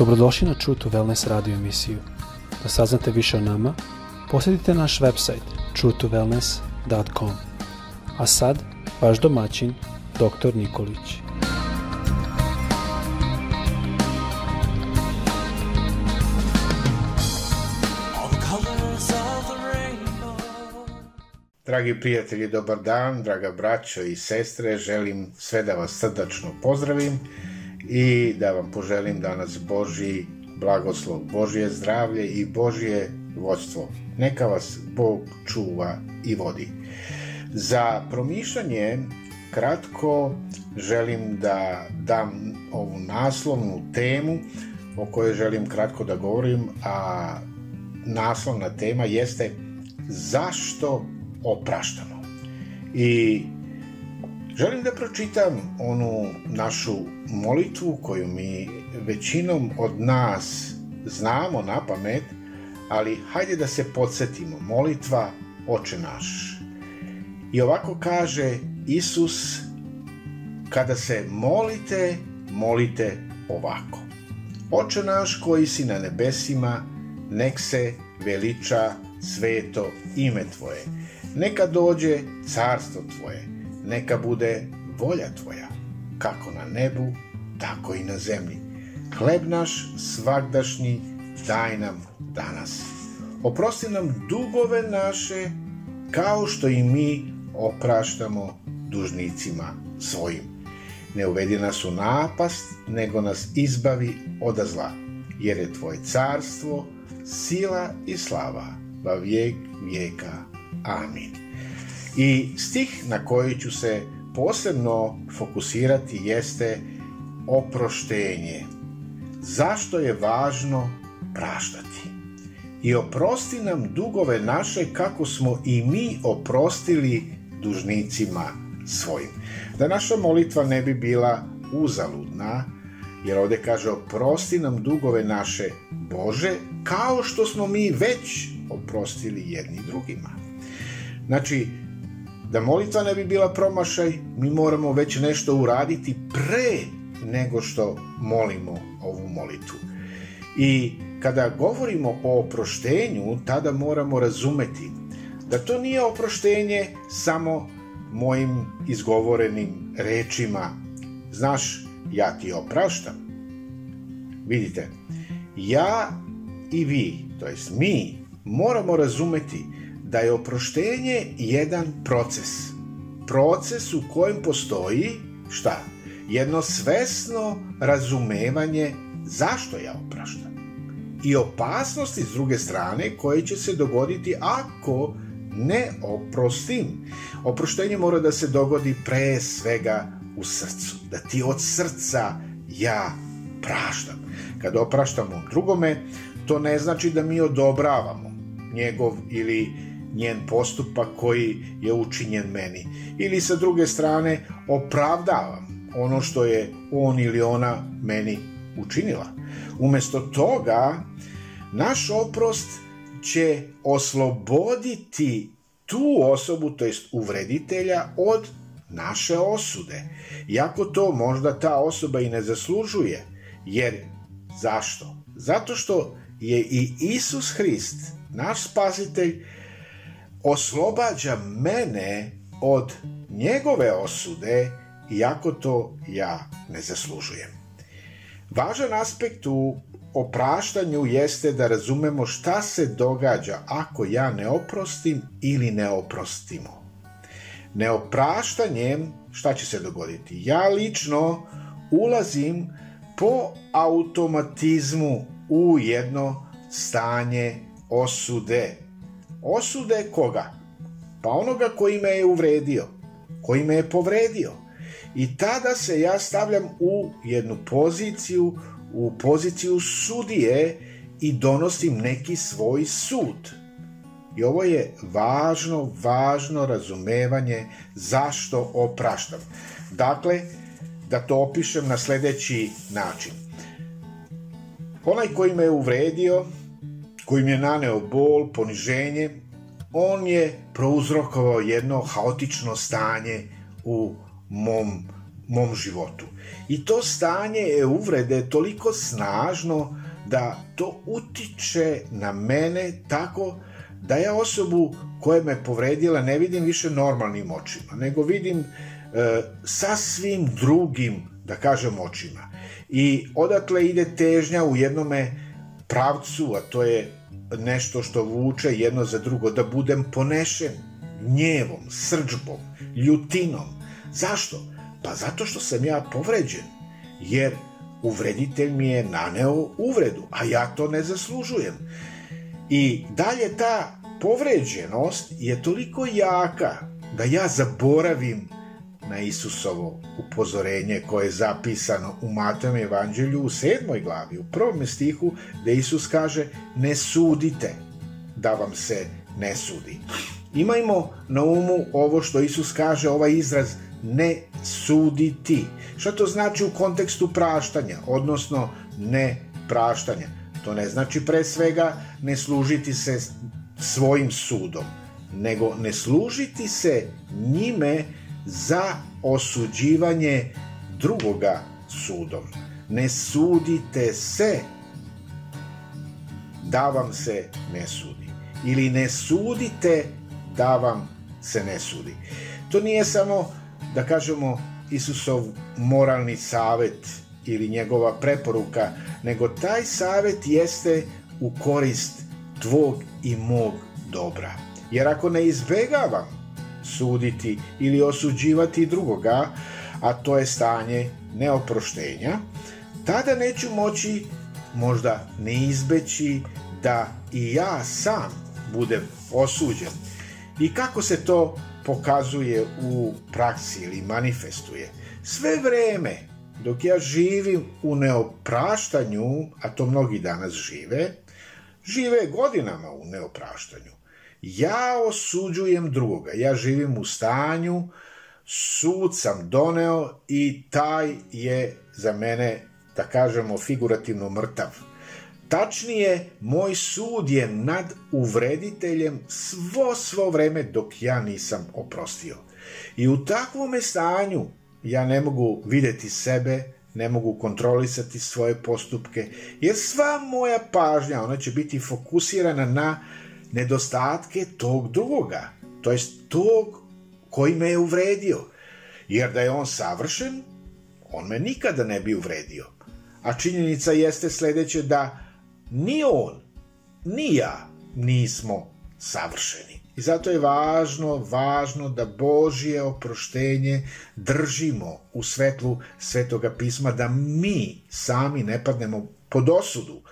Dobrodošli na True to Wellness radio emisiju. Da saznate više o nama, posjetite naš website truetowellness.com. A sad, vaš domaćin, dr. Nikolić. Dragi prijatelji, dobar dan, draga braćo i sestre, želim sve da vas srdačno pozdravim i da vam poželim danas Boži blagoslov, Božje zdravlje i Božje vodstvo. Neka vas Bog čuva i vodi. Za promišljanje kratko želim da dam ovu naslovnu temu o kojoj želim kratko da govorim, a naslovna tema jeste zašto opraštamo. I Želim da pročitam onu našu molitvu koju mi većinom od nas znamo na pamet, ali hajde da se podsjetimo. Molitva Oče naš. I ovako kaže Isus, kada se molite, molite ovako. Oče naš koji si na nebesima, nek se veliča sveto ime Tvoje. Neka dođe carstvo Tvoje neka bude volja tvoja, kako na nebu, tako i na zemlji. Hleb naš svagdašnji daj nam danas. Oprosti nam dugove naše, kao što i mi opraštamo dužnicima svojim. Ne uvedi nas u napast, nego nas izbavi od zla, jer je Tvoje carstvo, sila i slava, va vijek vijeka. Amin. I stih na koji ću se posebno fokusirati jeste oproštenje. Zašto je važno praštati? I oprosti nam dugove naše kako smo i mi oprostili dužnicima svojim. Da naša molitva ne bi bila uzaludna, jer ovde kaže oprosti nam dugove naše Bože, kao što smo mi već oprostili jedni drugima. Znači, Da molitva ne bi bila promašaj, mi moramo već nešto uraditi pre nego što molimo ovu molitvu. I kada govorimo o oproštenju, tada moramo razumeti da to nije oproštenje samo mojim izgovorenim rečima. Znaš, ja ti opraštam. Vidite, ja i vi, to jest mi, moramo razumeti da je oproštenje jedan proces. Proces u kojem postoji, šta? Jedno svesno razumevanje zašto ja opraštam. I opasnosti s druge strane koje će se dogoditi ako ne oprostim. Oproštenje mora da se dogodi pre svega u srcu. Da ti od srca ja praštam. Kad opraštamo drugome, to ne znači da mi odobravamo njegov ili njen postupak koji je učinjen meni. Ili sa druge strane opravdavam ono što je on ili ona meni učinila. Umesto toga naš oprost će osloboditi tu osobu, to jest uvreditelja, od naše osude. Iako to možda ta osoba i ne zaslužuje, jer zašto? Zato što je i Isus Hrist, naš spasitelj, oslobađa mene od njegove osude, iako to ja ne zaslužujem. Važan aspekt u opraštanju jeste da razumemo šta se događa ako ja ne oprostim ili ne oprostimo. Neopraštanjem, šta će se dogoditi? Ja lično ulazim po automatizmu u jedno stanje osude, Osude koga? Pa onoga koji me je uvredio, koji me je povredio. I tada se ja stavljam u jednu poziciju, u poziciju sudije i donosim neki svoj sud. I ovo je važno, važno razumevanje zašto opraštam. Dakle, da to opišem na sledeći način. Onaj koji me uvredio, kojim je naneo bol, poniženje, on je prouzrokovao jedno haotično stanje u mom, mom životu. I to stanje je uvrede toliko snažno da to utiče na mene tako da ja osobu koja me povredila ne vidim više normalnim očima, nego vidim e, sasvim drugim, da kažem, očima. I odatle ide težnja u jednome pravcu, a to je nešto što vuče jedno za drugo, da budem ponešen njevom, srđbom, ljutinom. Zašto? Pa zato što sam ja povređen, jer uvreditelj mi je naneo uvredu, a ja to ne zaslužujem. I dalje ta povređenost je toliko jaka da ja zaboravim na Isusovo upozorenje koje je zapisano u Matevom evanđelju u sedmoj glavi, u prvom stihu gde Isus kaže ne sudite da vam se ne sudi. Imajmo na umu ovo što Isus kaže, ovaj izraz ne suditi. Šta to znači u kontekstu praštanja, odnosno ne praštanja? To ne znači pre svega ne služiti se svojim sudom, nego ne služiti se njime za osuđivanje drugoga sudom. Ne sudite se da vam se ne sudi. Ili ne sudite da vam se ne sudi. To nije samo, da kažemo, Isusov moralni savet ili njegova preporuka, nego taj savet jeste u korist tvog i mog dobra. Jer ako ne izbegavam suditi ili osuđivati drugoga, a to je stanje neoproštenja, tada neću moći možda ne izbeći da i ja sam budem osuđen. I kako se to pokazuje u praksi ili manifestuje? Sve vreme dok ja živim u neopraštanju, a to mnogi danas žive, žive godinama u neopraštanju. Ja osuđujem drugoga, ja živim u stanju, sud sam doneo i taj je za mene, da kažemo, figurativno mrtav. Tačnije, moj sud je nad uvrediteljem svo svo vreme dok ja nisam oprostio. I u takvom stanju ja ne mogu videti sebe, ne mogu kontrolisati svoje postupke, jer sva moja pažnja, ona će biti fokusirana na nedostatke tog drugoga, to jest tog koji me je uvredio. Jer da je on savršen, on me nikada ne bi uvredio. A činjenica jeste sledeće da ni on, ni ja nismo savršeni. I zato je važno, važno da Božje oproštenje držimo u svetlu Svetoga pisma, da mi sami ne padnemo pod osudu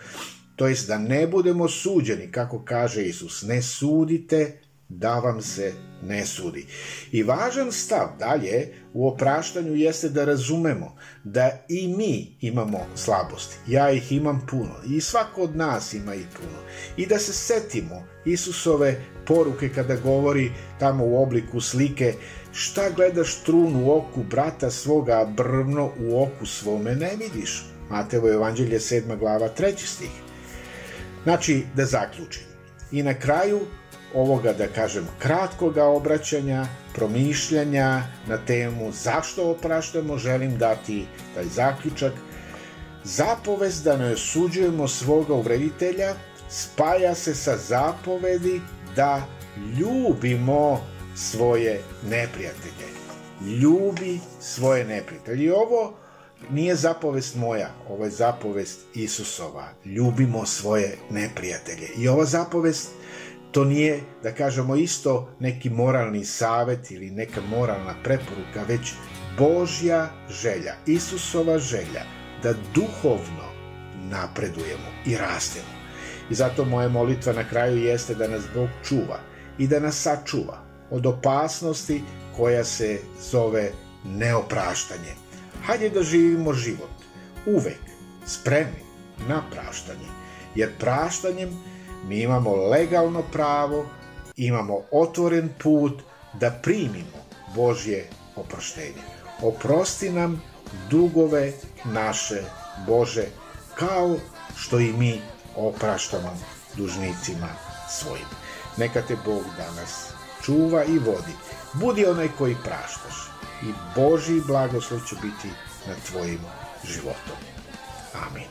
to jest da ne budemo suđeni, kako kaže Isus, ne sudite da vam se ne sudi. I važan stav dalje u opraštanju jeste da razumemo da i mi imamo slabosti. Ja ih imam puno i svako od nas ima ih puno. I da se setimo Isusove poruke kada govori tamo u obliku slike šta gledaš trun u oku brata svoga, a brvno u oku svome ne vidiš. Matevo evanđelje 7. glava 3. stih. Znači, da zaključim. I na kraju ovoga, da kažem, kratkoga obraćanja, promišljanja na temu zašto opraštamo, želim dati taj zaključak. Zapovest da ne osuđujemo svoga uvreditelja spaja se sa zapovedi da ljubimo svoje neprijatelje. Ljubi svoje neprijatelje. I ovo Nije zapovest moja, ovo je zapovest Isusova. Ljubimo svoje neprijatelje. I ova zapovest to nije, da kažemo, isto neki moralni savet ili neka moralna preporuka, već Božja želja, Isusova želja, da duhovno napredujemo i rastemo. I zato moja molitva na kraju jeste da nas Bog čuva i da nas sačuva od opasnosti koja se zove neopraštanje, Hajde da živimo život, uvek, spremni na praštanje, jer praštanjem mi imamo legalno pravo, imamo otvoren put da primimo Božje oproštenje. Oprosti nam dugove naše Bože, kao što i mi opraštamo dužnicima svojim. Neka te Bog danas čuva i vodi. Budi onaj koji praštaš i Boži blagoslov će biti na tvojim životom. Amin.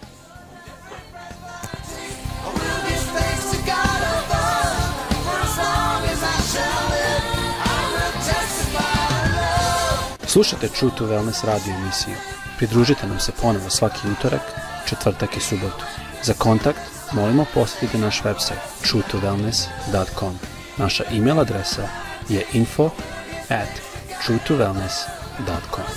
Slušajte True to Wellness radio emisiju. Pridružite nam se ponovo svaki utorak, četvrtak i subotu. Za kontakt molimo posjetite naš website truetowellness.com. Naša email adresa je info at truetowellness.com.